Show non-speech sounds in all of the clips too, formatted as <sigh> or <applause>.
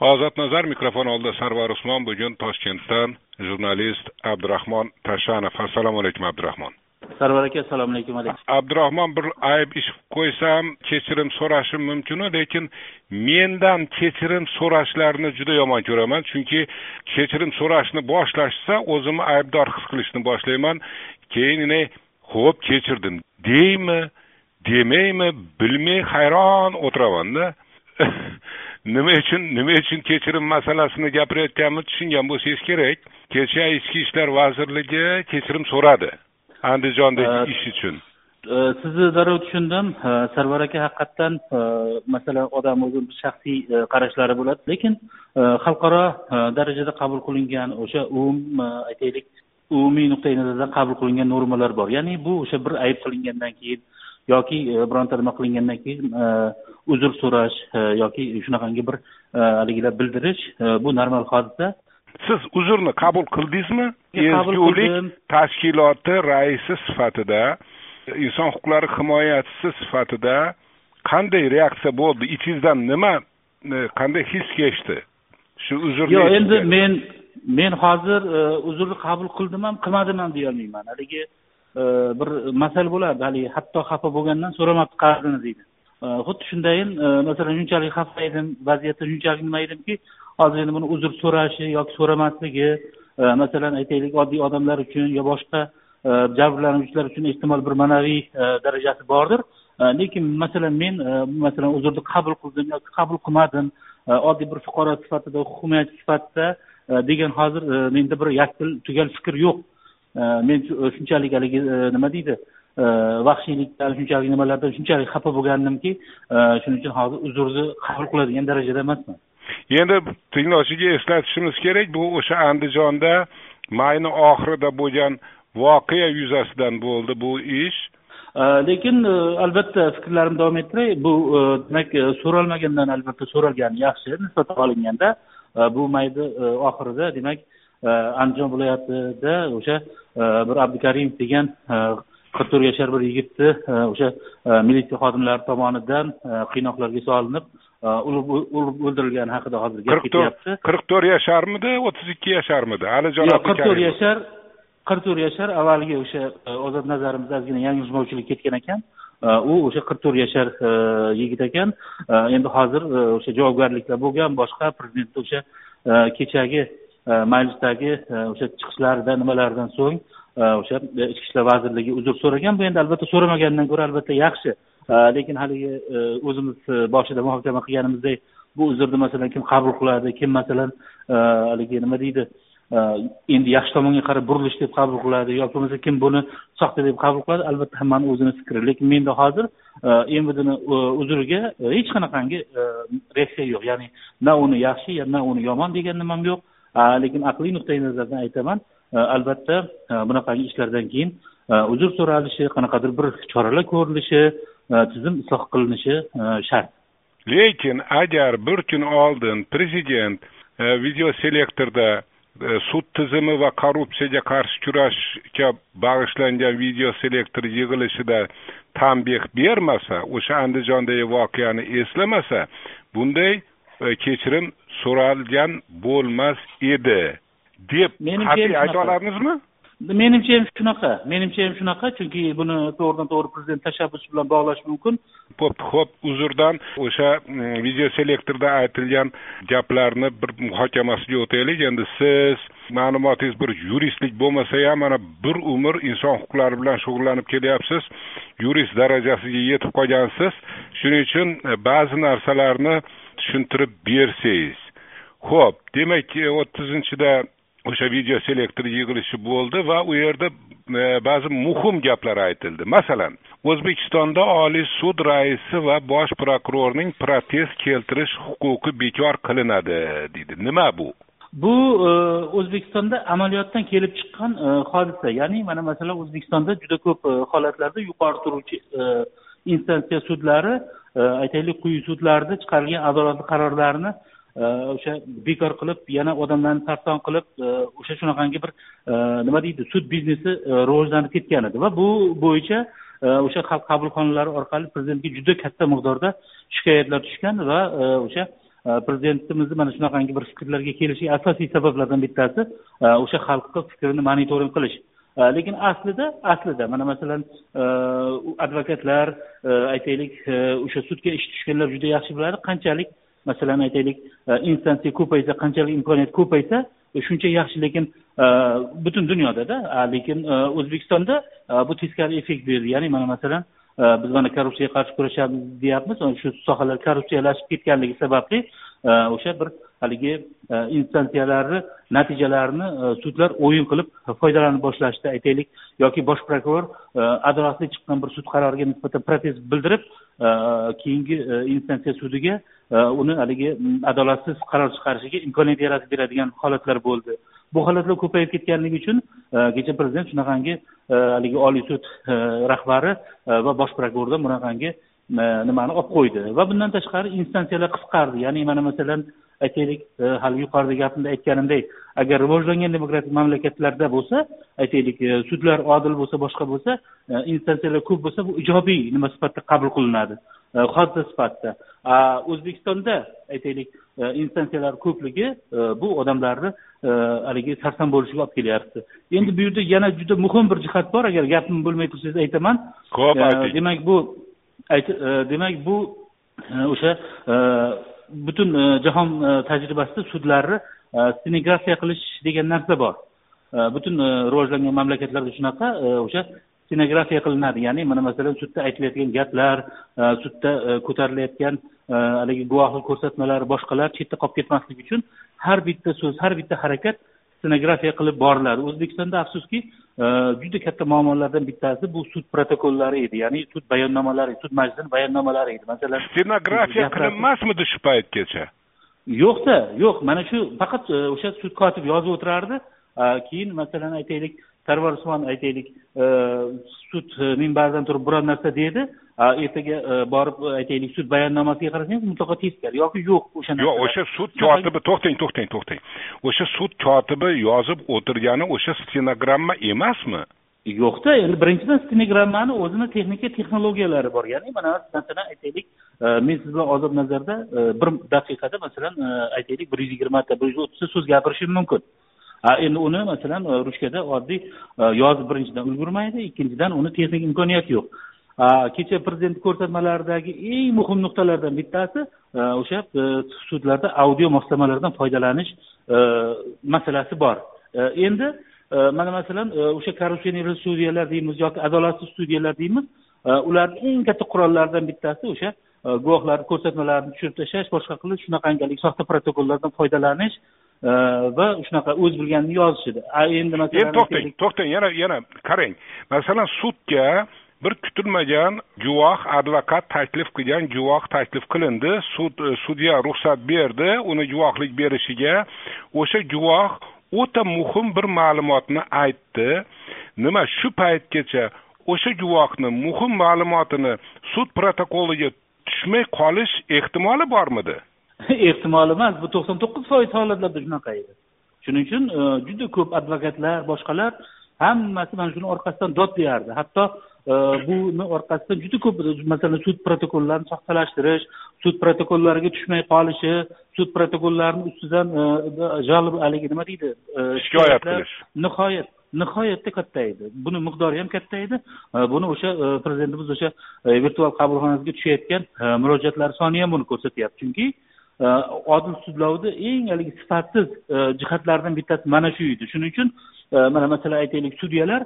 ozod nazar mikrofon oldida sarvar usmon bugun toshkentdan jurnalist abdurahmon tashanov. Assalomu alaykum abdurahmon. Sarvar aka assalomu alaykum abdurahmon bir ayb ish qo'ysam kechirim so'rashim mumkinu lekin mendan kechirim so'rashlarini juda yomon ko'raman. Chunki kechirim so'rashni boshlashsa o'zimni aybdor his qilishni boshlayman. Keyin ho'p kechirdim. Deymi demaymi bilmay hayron o'tiramanda <laughs> nima uchun nima uchun kechirim masalasini gapirayotganimni tushungan bo'lsangiz kerak. Kecha ichki ishlar vazirligi kechirim so'radi. Andijonda ish uchun. sizni darrov tushundim. Sarvar aka haqiqatdan masalan odam o'zini shaxsiy qarashlari bo'ladi. Lekin xalqaro darajada qabul qilingan o'sha umum aytaylik umumiy nuqtai nazardan qabul qilingan normalar bor. Ya'ni bu o'sha bir ayb qilingandan keyin yoki bironta nima qilingandan keyin uzr so'rash e, yoki shunaqangi bir e, haligilar bildirish e, bu normal hodisa. Siz uzrni qabul qildingizmi? Ezgulik tashkiloti raisi sifatida inson huquqlari himoyachisi sifatida qanday reaksiya bo'ldi? Ichingizdan nima qanday his kechdi? Shu uzrni yo'q endi men men hozir uzrni qabul qildim ham qilmadim ham deyolmayman. Haligi bir masala bo'ladi haligi hatto xafa bo'lgandan so'ramabdi qarzini deydi xuddi shundayin masalan shunchalik xafa edim vaziyatda shunchalik nima edimki hozir endi buni uzr so'rashi yoki so'ramasligi masalan aytaylik oddiy odamlar uchun yo boshqa jabrlanuvchilar uchun ehtimol bir ma'naviy darajasi bordir lekin masalan men masalan uzrni qabul qildim yoki qabul qilmadim oddiy bir fuqaro sifatida huquq himoyachi sifatida degan hozir menda bir yakdil tugal fikr yo'q men shunchalik haligi nima deydi? Vahshiylikdan shunchalik nimalardan shunchalik xafa bo'lgandimki e, shuning uchun hozir uzrni qabul qiladigan darajada emasman. Endi tinglovchiga eslatishimiz kerak bu o'sha andijonda mayni oxirida bo'lgan voqea yuzasidan bo'ldi bu ish. E, lekin e, albatta fikrlarimni davom ettiray. Bu demak so'ralmagandan albatta so'ralgani yaxshi nisbatan olinganda bu mayni oxirida demak andijon viloyatida o'sha bir abdukarimov degan qirq to'rt yashar bir yigitni e, o'sha e, militsiya xodimlari tomonidan e, qiynoqlarga solinib urib o'ldirilgani haqida hozir gap ketyapti. qirq to'rt yasharmidi o'ttiz ikki yasharmidi? Alijon yo'q qirq to'rt yashar qirq to'rt yashar avvalgi o'sha ozod nazarimizda ozgina yanglishmovchilik ketgan ekan. U o'sha qirq to'rt yashar yigit ekan. Endi hozir o'sha javobgarliklar bo'lgan boshqa prezidentni o'sha kechagi E, majlisdagi e, o'sha chiqishlardan nimalardan so'ng e, o'sha ichki ishlar vazirligi uzr so'ragan. Bu endi albatta so'ramagandan ko'ra albatta yaxshi. Lekin haligi o'zimiz boshida muhokama qilganimizdek bu uzrni masalan kim qabul qiladi kim masalan haligi nima deydi endi yaxshi tomonga qarab burilish deb qabul qiladi yoki bo'lmasa kim buni soxta deb qabul qiladi albatta hammani o'zini fikri. Lekin menda hozir mvdni uzriga hech qanaqangi reaksiya yo'q. Ya'ni na uni yaxshi na uni yomon degan nimam yo'q. Lekin aqliy nuqtai nazardan aytaman e, albatta e, bunaqangi ishlardan keyin e, uzr so'ralishi qanaqadir bir choralar ko'rilishi tizim isloh qilinishi shart. Lekin agar bir kun oldin prezident videoselektorda sud tizimi va korrupsiyaga qarshi kurashga bag'ishlangan videoselektor yig'ilishida tanbeh bermasa o'sha andijondagi voqeani eslamasa bunday kechirim so'ralgan bo'lmas edi deb qat'iy ayta olamizmi menimcha ham shunaqa. Menimcha ham shunaqa chunki buni to'g'ridan to'g'ri prezident tashabbusi bilan bog'lash mumkin. Bo'pti ho'p uzrdan o'sha mm, videoselektorda aytilgan gaplarni bir muhokamasiga o'taylik. Endi siz ma'lumotingiz bir yuristlik bo'lmasa ham mana bir umr inson huquqlari bilan shug'ullanib kelyapsiz. Yurist darajasiga yetib qolgansiz. Shuning uchun e, ba'zi narsalarni tushuntirib bersangiz ho'p demak e, o'ttizinchida o'sha video selektor yig'ilishi bo'ldi va u yerda e, ba'zi muhim gaplar aytildi. Masalan o'zbekistonda oliy sud raisi va bosh prokurorning protest keltirish huquqi bekor qilinadi deydi. Nima bu? Bu e, o'zbekistonda amaliyotdan kelib chiqqan e, hodisa. Ya'ni mana masalan o'zbekistonda juda ko'p holatlarda yuqori turuvchi instansiya sudlari aytaylik quyi sudlarda chiqarilgan adolatli qarorlarni o'sha bekor qilib yana odamlarni sarson qilib e, o'sha shunaqangi bir e, nima deydi sud biznesi e, rivojlanib ketgan edi. Va bu bo'yicha o'sha xalq qabulxonalari orqali prezidentga juda katta miqdorda shikoyatlar tushgan va o'sha prezidentimizni mana shunaqangi bir fikrlarga kelishi asosiy sabablardan bittasi o'sha xalqni fikrini monitoring qilish. Lekin aslida aslida mana masalan advokatlar aytaylik o'sha sudga ish tushganlar juda yaxshi biladi qanchalik masalan aytaylik e, instansiya ko'paysa qanchalik imkoniyat ko'paysa e, shuncha yaxshi lekin e, butun dunyodada lekin o'zbekistonda bu teskari effekt berdi. Ya'ni mana masalan biz mana korrupsiyaga qarshi kurashamiz deyapmiz shu sohalar korrupsiyalashib ketganligi sababli o'sha bir haligi instansiyalarni natijalarini sudlar o'yin qilib foydalana boshlashdi aytaylik. Yoki bosh prokuror adolatli chiqqan bir sud qaroriga nisbatan protest bildirib keyingi e, instansiya sudiga e, uni haligi adolatsiz qaror chiqarishiga imkoniyat yaratib beradigan holatlar bo'ldi. Bu holatlar ko'payib ketganligi uchun e, kecha prezident shunaqangi haligi oliy sud rahbari va bosh prokurordan bunaqangi nimani olib qo'ydi. Va bundan tashqari instansiyalar qisqardi. Ya'ni mana masalan aytaylik hali yuqorida gapimda aytganimdek agar rivojlangan demokratik mamlakatlarda bo'lsa aytaylik sudlar odil bo'lsa boshqa bo'lsa instansiyalar ko'p bo'lsa bu ijobiy nima sifatida qabul qilinadi? Hodisa sifatida. O'zbekistonda aytaylik instansiyalar ko'pligi bu odamlarni haligi sarson bo'lishiga olib kelyapti. Endi bu yerda yana juda muhim bir jihat bor agar gapim bo'lmay tursangiz aytaman. Ho'p demak bu demak bu o'sha butun e, jahon e, tajribasida sudlarni e, stenografiya qilish degan narsa bor. Butun rivojlangan mamlakatlarda shunaqa o'sha stenografiya qilinadi. Ya'ni mana masalan sudda aytilayotgan gaplar sudda ko'tarilayotgan haligi guvohlik ko'rsatmalari boshqalar chetda qolib ketmasligi uchun har bitta so'z har bitta harakat stenografiya qilib boriladi o'zbekistonda afsuski juda katta muammolardan bittasi bu sud protokollari edi ya'ni sud bayonnomalari sud majlisini bayonnomalari edi. Masalan stenografiya qilinmasmidi shu paytgacha? Yo'qda yo'q. Mana shu faqat o'sha sud kotib yozib o'tirardi. Keyin masalan aytaylik sarvar usmon aytaylik sud minbaridan turib biron narsa dedi ertaga borib aytaylik sud bayonnomasiga qarasangiz mutlaqo teskari yoki yo'q o'sha yo'q o'sha sud kotibi to'xtang to'xtang to'xtang. O'sha sud kotibi yozib o'tirgani o'sha stenogramma emasmi? Yo'qda endi birinchidan stenogrammani o'zini texnika texnologiyalari bor. Ya'ni mana masalan aytaylik men siz bilan ozod nazarda bir daqiqada masalan aytaylik bir yuz yigirmata bir yuz o'ttizta so'z gapirishim mumkin endi uni masalan e, ruchkada oddiy e, yozib birinchidan ulgurmaydi ikkinchidan uni texnik imkoniyati yo'q. Kecha prezident ko'rsatmalaridagi eng muhim nuqtalardan bittasi e, o'sha sudlarda audio moslamalardan foydalanish masalasi bor. Endi mana masalan o'sha korrupsioner sudyalar deymiz yoki adolatsiz sudyalar deymiz ularni eng katta qurollaridan bittasi o'sha guvohlarni ko'rsatmalarini tushirib tashlash boshqa qilish shunaqangi soxta protokollardan foydalanish va shunaqa o'z bilganini yozishidi endi masalan endi to'xtang to'xtang yana yana qarang. Masalan sudga bir kutilmagan guvoh advokat taklif qilgan guvoh taklif qilindi sud sudya ruxsat berdi uni guvohlik berishiga o'sha guvoh o'ta muhim bir ma'lumotni aytdi. Nima shu paytgacha o'sha guvohni muhim ma'lumotini sud protokoliga tushmay qolish ehtimoli bormidi <laughs> ehtimol emas bu to'qson to'qqiz foiz holatlarda shunaqa edi. Shuning uchun juda ko'p advokatlar boshqalar hammasi mana shuni orqasidan dod deyardi. Hatto buni orqasidan juda ko'p masalan sud protokollarini soxtalashtirish sud protokollariga tushmay qolishi sud protokollarini ustidan жалоб haligi nima deydi? Shikoyat qilish. Nihoyat nihoyatda katta edi. Buni miqdori ham katta edi. Buni o'sha prezidentimiz o'sha virtual qabulxonasiga tushayotgan murojaatlar soni ham buni ko'rsatyapti. Chunki Э, odil sudlovni eng haligi sifatsiz э, jihatlaridan bittasi mana shu edi. Shuning uchun э, mana masalan aytaylik sudyalar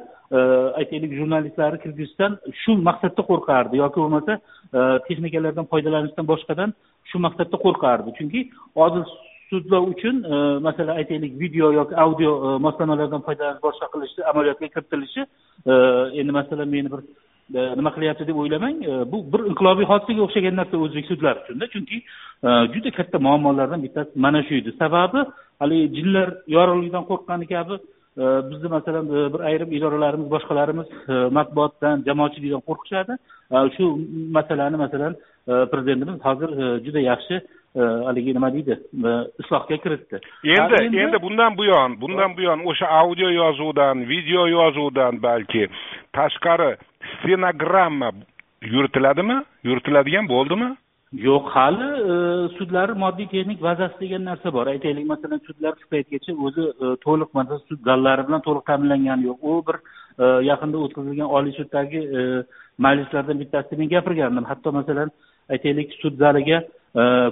aytaylik jurnalistlarni kirgizishdan shu maqsadda qo'rqardi yoki bo'lmasa e, texnikalardan foydalanishdan boshqadan shu maqsadda qo'rqardi. Chunki odil sudlov uchun e, masalan aytaylik video yoki audio e, moslamalardan foydalanish boshqa qilishni amaliyotga kiritilishi endi masalan meni bir nima qilyapti deb o'ylamang. Bu bir inqilobiy hodisaga o'xshagan narsa o'zbek sudlari uchunda chunki juda katta muammolardan bittasi mana shu edi. Sababi haligi jinlar yorug'ligidan qo'rqqani kabi bizni masalan bir ayrim idoralarimiz boshqalarimiz matbuotdan jamoatchilikdan qo'rqishadi. Shu masalani masalan prezidentimiz hozir juda yaxshi haligi nima deydi islohga kiritdi. Endi endi bundan buyon bundan buyon o'sha audio yozuvdan video yozuvdan balki tashqari stenogramma yuritiladimi yuritiladigan bo'ldimi? Yo'q hali e, sudlar moddiy texnik bazasi degan narsa bor. Aytaylik masalan sudlar shu paytgacha o'zi e, to'liq masalan sud zallari bilan to'liq ta'minlangani yo'q. U bir e, yaqinda o'tkazilgan oliy suddagi majlislardan bittasida men gapirgandim. Hatto masalan aytaylik sud zaliga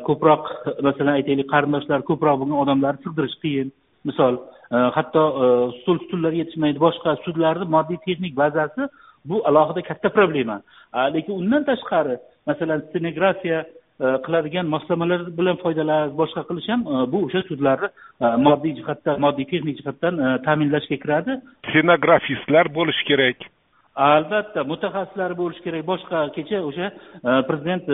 ko'proq masalan aytaylik qarindoshlar ko'proq bo'lgan odamlarni sig'dirish qiyin. Misol hatto stul stullar yetishmaydi. Boshqa sudlarni moddiy texnik bazasi bu alohida katta problema lekin undan tashqari masalan stenografiya e, qiladigan moslamalar bilan foydalanish boshqa qilish ham e, bu o'sha sudlarni e, moddiy jihatdan moddiy texnik jihatdan ta'minlashga kiradi. Stenografistlar bo'lishi kerak. Albatta mutaxassislar bo'lishi kerak. Boshqa kecha o'sha prezident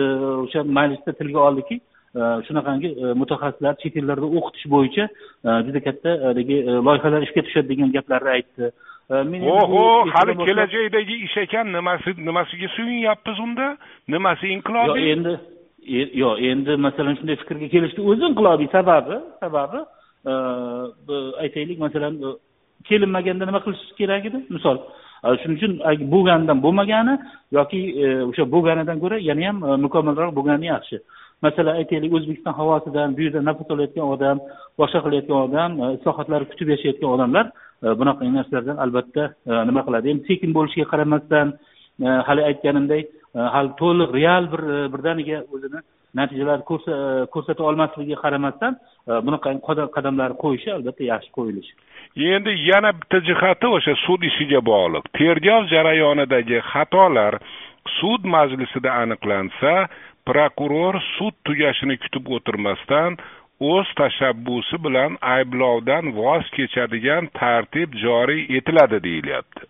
o'sha majlisda tilga oldiki shunaqangi mutaxassislar chet ellarda o'qitish bo'yicha juda katta haligi loyihalar ishga tushadi degan gaplarni aytdi. Oho hali kelajakdagi ish ekan nimasi nimasiga suyinyapmiz unda? Nimasi inqilobiy? Yo'q endi yo'q endi masalan shunday fikrga kelishni o'zi inqilobiy sababi sababi aytaylik masalan kelinmaganda nima qilish kerak edi? Misol shuning uchun bo'lganidan bo'lmagani yoki e, o'sha bo'lganidan ko'ra yanayam e, mukammalroq bo'lgani yaxshi masalan aytaylik o'zbekiston havosidan bu yerda nafas olayotgan odam boshqa qilayotgan odam e, islohotlar islohotlarni kutib yashayotgan odamlar e, bunaqa narsalardan albatta e, nima qiladi? Endi sekin bo'lishiga qaramasdan hali aytganimdek hali to'liq real bir birdaniga o'zini natijalarni ko'rsata olmasligiga qaramasdan bunaqa qadamlar qo'yishi albatta yaxshi qo'yilishi. Endi yana bitta jihati o'sha sud ishiga bog'liq. Tergov jarayonidagi xatolar sud majlisida aniqlansa prokuror sud tugashini kutib o'tirmasdan o'z tashabbusi bilan ayblovdan voz kechadigan tartib joriy etiladi deyilyapti.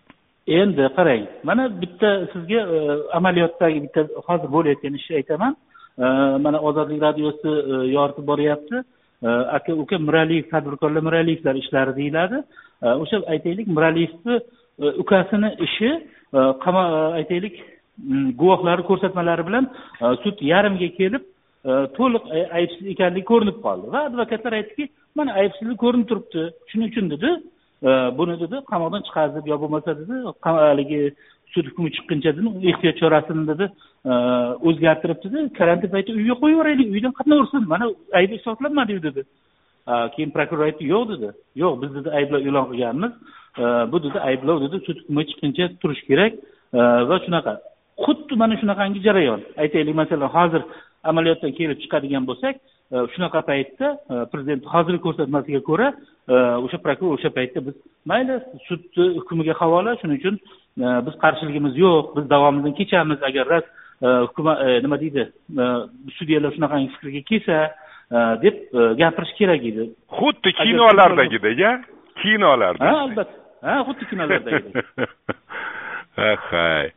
Endi qarang mana bitta sizga e, amaliyotdagi bitta hozir bo'layotgan ishni aytaman. E, mana ozodlik radiosi e, yoritib boryapti. Aka uka miraliyev tadbirkorlar miraliyevlar ishlari deyiladi. O'sha aytaylik miraliyevni ukasini ishi aytaylik Mm, guvohlarni ko'rsatmalari bilan e, sud yarimga kelib e, to'liq aybsiz ekanligi ko'rinib qoldi. Va advokatlar aytdiki mana aybsizlik ko'rinib turibdi shuning uchun dedi. E, buni dedi qamoqdan chiqarib yo bo'lmasa dedi haligi sud hukmi chiqquncha dedi ehtiyot chorasini dedi o'zgartirib dedi. Karantin payti uyga qo'yib yuboraylik uydan qatnaversin mana aybi isbotlanmadiyu dedi keyin prokuror aytdi yo'q dedi. Yo'q biz dedi ayblov e'lon qilganmiz. Bu dedi ayblov dedi sud hukmi chiqquncha turishi kerak. Va shunaqa. Xuddi mana shunaqangi jarayon. Aytaylik masalan hozir amaliyotdan kelib chiqadigan bo'lsak e, shunaqa paytda e, prezident hozirgi ko'rsatmasiga ko'ra e, o'sha prokuror o'sha paytda biz mayli sudni hukmiga havola shuning uchun biz qarshiligimiz yo'q biz davomini kechamiz. Agar rost hukumat nima deydi sudyalar shunaqangi fikrga kelsa deb gapirish kerak edi. Xuddi kinolardagidek a kinolarda ha albatta. Ha xuddi kinolardagidek. <laughs> Hay.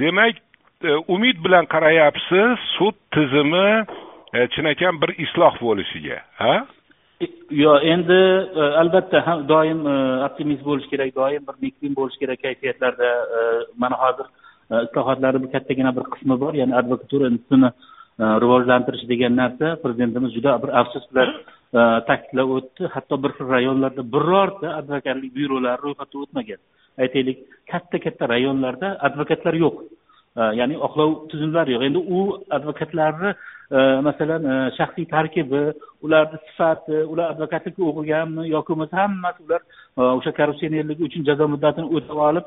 Demak E, umid bilan qarayapsiz sud tizimi e, chinakam bir isloh bo'lishiga ha? E, yo'q endi albatta ham doim optimist bo'lish kerak doim bir nekbin bo'lish kerak kayfiyatlarda mana hozir islohotlarni bir kattagina bir qismi bor ya'ni advokatura institutini rivojlantirish degan narsa prezidentimiz juda bir afsus bilan ta'kidlab o'tdi. Hatto bir xil rayonlarda birorta advokatlik byurolari ro'yxatdan o'tmagan. Aytaylik katta katta rayonlarda advokatlar yo'q. Э, ya'ni oqlov tizimlari yo'q. Endi u advokatlarni э, masalan э, shaxsiy tarkibi ularni sifati ular advokatlikka o'qiganmi yoki bo'lmasa hammasi ular o'sha korrupsionerligi uchun jazo muddatini o'tab olib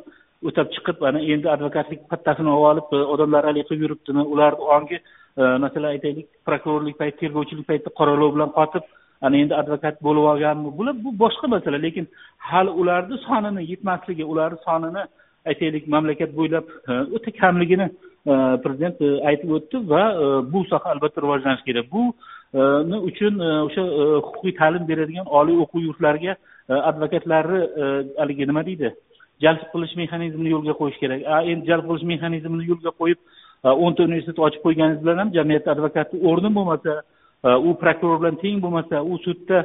o'tab chiqib ana endi advokatlik pattasini olib olib e, odamlar haligi qilib yuribdimi? Ularni ongi e, masalan aytaylik prokurorlik payti tergovchilik paytida qoralov bilan qotib ana endi advokat bo'lib olganmi? Bular bu boshqa masala lekin hali ularni sonini yetmasligi ularni sonini aytaylik mamlakat bo'ylab e, o'ta kamligini e, prezident e, aytib o'tdi va bu soha albatta rivojlanishi kerak. Bu uchun o'sha huquqiy ta'lim beradigan oliy o'quv yurtlariga advokatlarni haligi nima deydi? Jalb qilish mexanizmini yo'lga qo'yish kerak. Endi jalb qilish mexanizmini yo'lga qo'yib o'nta universitet ochib qo'yganingiz bilan ham jamiyatda advokatni o'rni bo'lmasa u prokuror bilan teng bo'lmasa u sudda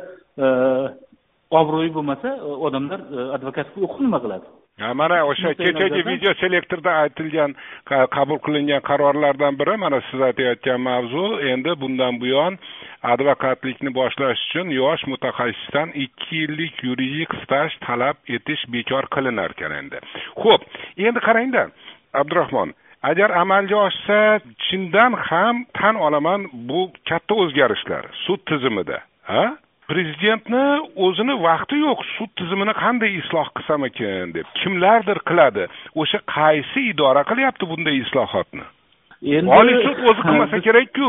obro'yi bo'lmasa odamlar advokatga o'qib nima qiladi. Mana o'sha kechagi video selektorda aytilgan qabul qilingan qarorlardan biri mana siz aytayotgan mavzu. Endi bundan buyon advokatlikni boshlash uchun yosh mutaxassisdan ikki yillik yuridik staj talab etish bekor qilinar ekan endi. Ho'p endi qarangda abdurahmon agar amalga oshsa chindan ham tan olaman bu katta o'zgarishlar sud tizimida ha prezidentni o'zini vaqti yo'q sud tizimini qanday isloh qilsam ekan deb kimlardir qiladi. O'sha qaysi idora qilyapti bunday islohotni? Endi oliy sud o'zi qilmasa kerakku.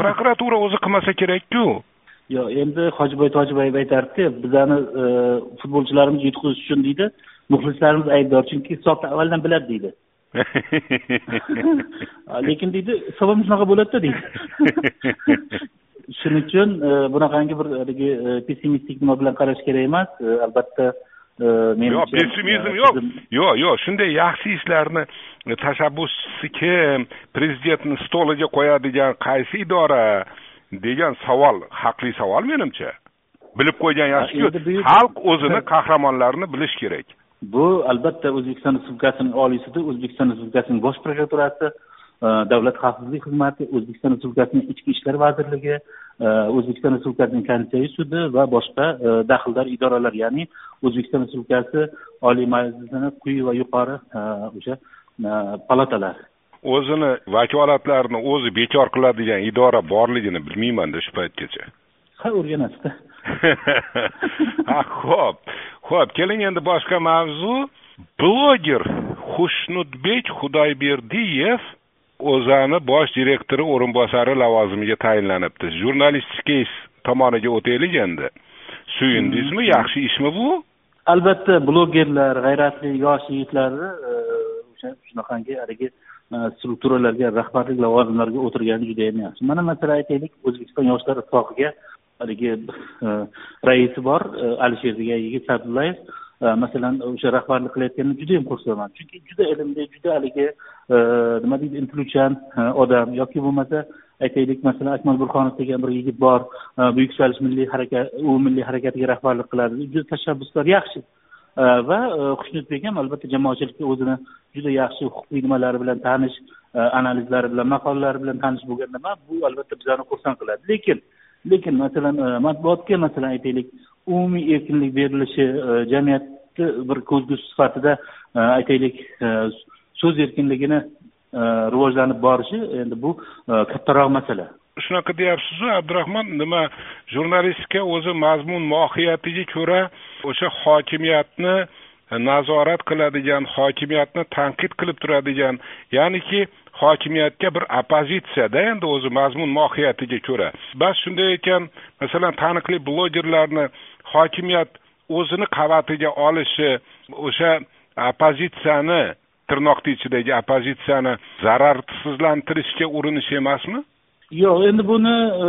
Prokuratura o'zi qilmasa kerakku. Yo'q endi hojiboy tojiboyev aytardida bizani futbolchilarimiz yutqizish uchun deydi muxlislarimiz aybdor chunki hisobni avvaldan biladi deydi. <laughs> <laughs> Lekin deydi ham shunaqa bo'ladida deydi <laughs> shuning uchun e, bunaqangi bir haligi e, pessimistik nima bilan qarash kerak emas. E, albatta yo'q pessimizm yo'q. yo'q yo'q shunday yaxshi ishlarni tashabbuschisi kim prezidentni stoliga qo'yadigan qaysi idora degan savol haqli savol menimcha. Bilib qo'ygan yaxshiku xalq o'zini <laughs> qahramonlarini bilishi kerak. Bu albatta o'zbekiston respublikasining oliy sudi o'zbekiston respublikasining bosh prokuraturasi davlat xavfsizlik xizmati o'zbekiston respublikasining ichki ishlar vazirligi e, o'zbekiston respublikasining konstitutsiyaviy sudi va boshqa e, daxldor idoralar ya'ni o'zbekiston respublikasi oliy majlisini quyi va yuqori e, o'sha palatalar. O'zini vakolatlarini o'zi bekor qiladigan idora borligini bilmaymanda shu paytgacha. Ha o'rganasizda. <laughs> Ha ho'p ho'p keling endi boshqa mavzu. Bloger xushnudbek xudoyberdiyev o'zani bosh direktori o'rinbosari lavozimiga tayinlanibdi. Jurnalistika tomoniga o'taylik endi. Suyundingizmi hmm. yaxshi ishmi bu? Albatta blogerlar g'ayratli yosh yigitlarni e, o'sha shunaqangi haligi e, strukturalarga rahbarlik lavozimlariga o'tirgani judayam yaxshi. Mana masalan aytaylik o'zbekiston yoshlar ittifoqiga haligi e, raisi bor alisher degan yigit sa'dullayev masalan o'sha rahbarlik qilayotganini juda yam xursandman. Chunki juda ilmli juda haligi e, nima deydi intiluvchan e, odam. Yoki bo'lmasa aytaylik masalan akmal burxonov degan bir yigit bor e, bu yuksalish milliy harakat u milliy harakatiga rahbarlik qiladi. Juda tashabbuskor yaxshi. E, va xushnudbek ham albatta jamoatchilikka o'zini juda yaxshi huquqiy nimalari bilan tanish analizlari bilan maqolalari bilan tanish bo'lganda bu albatta bizani xursand qiladi. Lekin lekin masalan e, matbuotga masalan aytaylik umumiy erkinlik berilishi e, jamiyatni bir ko'zgusi sifatida e, aytaylik so'z erkinligini rivojlanib borishi endi bu kattaroq masala. Shunaqa deyapsizu abdurahmon nima jurnalistika o'zi mazmun mohiyatiga ko'ra o'sha hokimiyatni nazorat qiladigan hokimiyatni tanqid qilib turadigan ya'niki hokimiyatga bir oppozitsiyada endi o'zi mazmun mohiyatiga ko'ra. Bas shunday ekan masalan taniqli blogerlarni hokimiyat o'zini qavatiga olishi o'sha oppozitsiyani tirnoqni ichidagi oppozitsiyani zararsizlantirishga urinish emasmi? Yo'q endi buni e,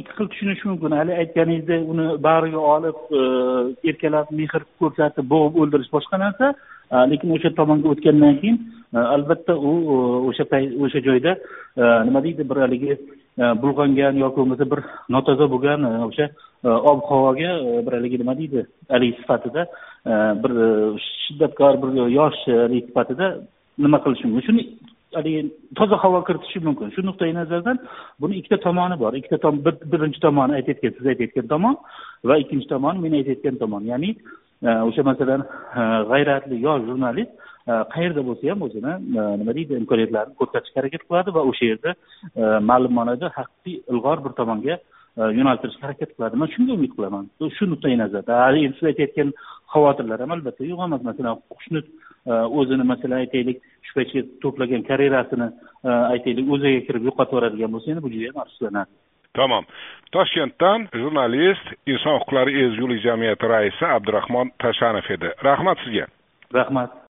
ikki xil tushunish mumkin. Haligi aytganingizdek uni bag'riga olib e, erkalab mehr ko'rsatib bo'g'ib o'ldirish boshqa narsa e, lekin o'sha tomonga o'tgandan keyin albatta u o'sha payt o'sha joyda nima deydi bir haligi bulg'angan yoki bo'lmasa bir notoza bo'lgan o'sha ob havoga bir haligi nima deydi haligi sifatida bir shiddatkor bir yosh sifatida nima qilishi mumkin? Shuni haligi toza havo kiritishi mumkin. Shu nuqtai nazardan buni ikkita tomoni bor. Ikkita tom birinchi tomoni aytayotgan siz aytayotgan tomon va ikkinchi tomon men aytayotgan tomon. Ya'ni e, o'sha masalan e, g'ayratli yosh jurnalist e, qayerda bo'lsa ham o'zini nima deydi imkoniyatlarini ko'rsatishga harakat qiladi va o'sha yerda ma'lum ma'noda haqiqiy ilg'or bir tomonga yo'naltirishga harakat qiladi. Man shunga umid qilaman. Shu nuqtai nazardan endi siz aytayotgan xavotirlar ham albatta yo'q emas. Masalan xushnud o'zini masalan aytaylik shu paytga to'plagan karyerasini aytaylik o'zaga kirib yo'qotib yuboradigan bo'lsa endi bu juda yam afsuslanarli tamom toshkentdan jurnalist inson huquqlari ezgulik jamiyati raisi abdurahmon tashanov edi. Rahmat sizga. Rahmat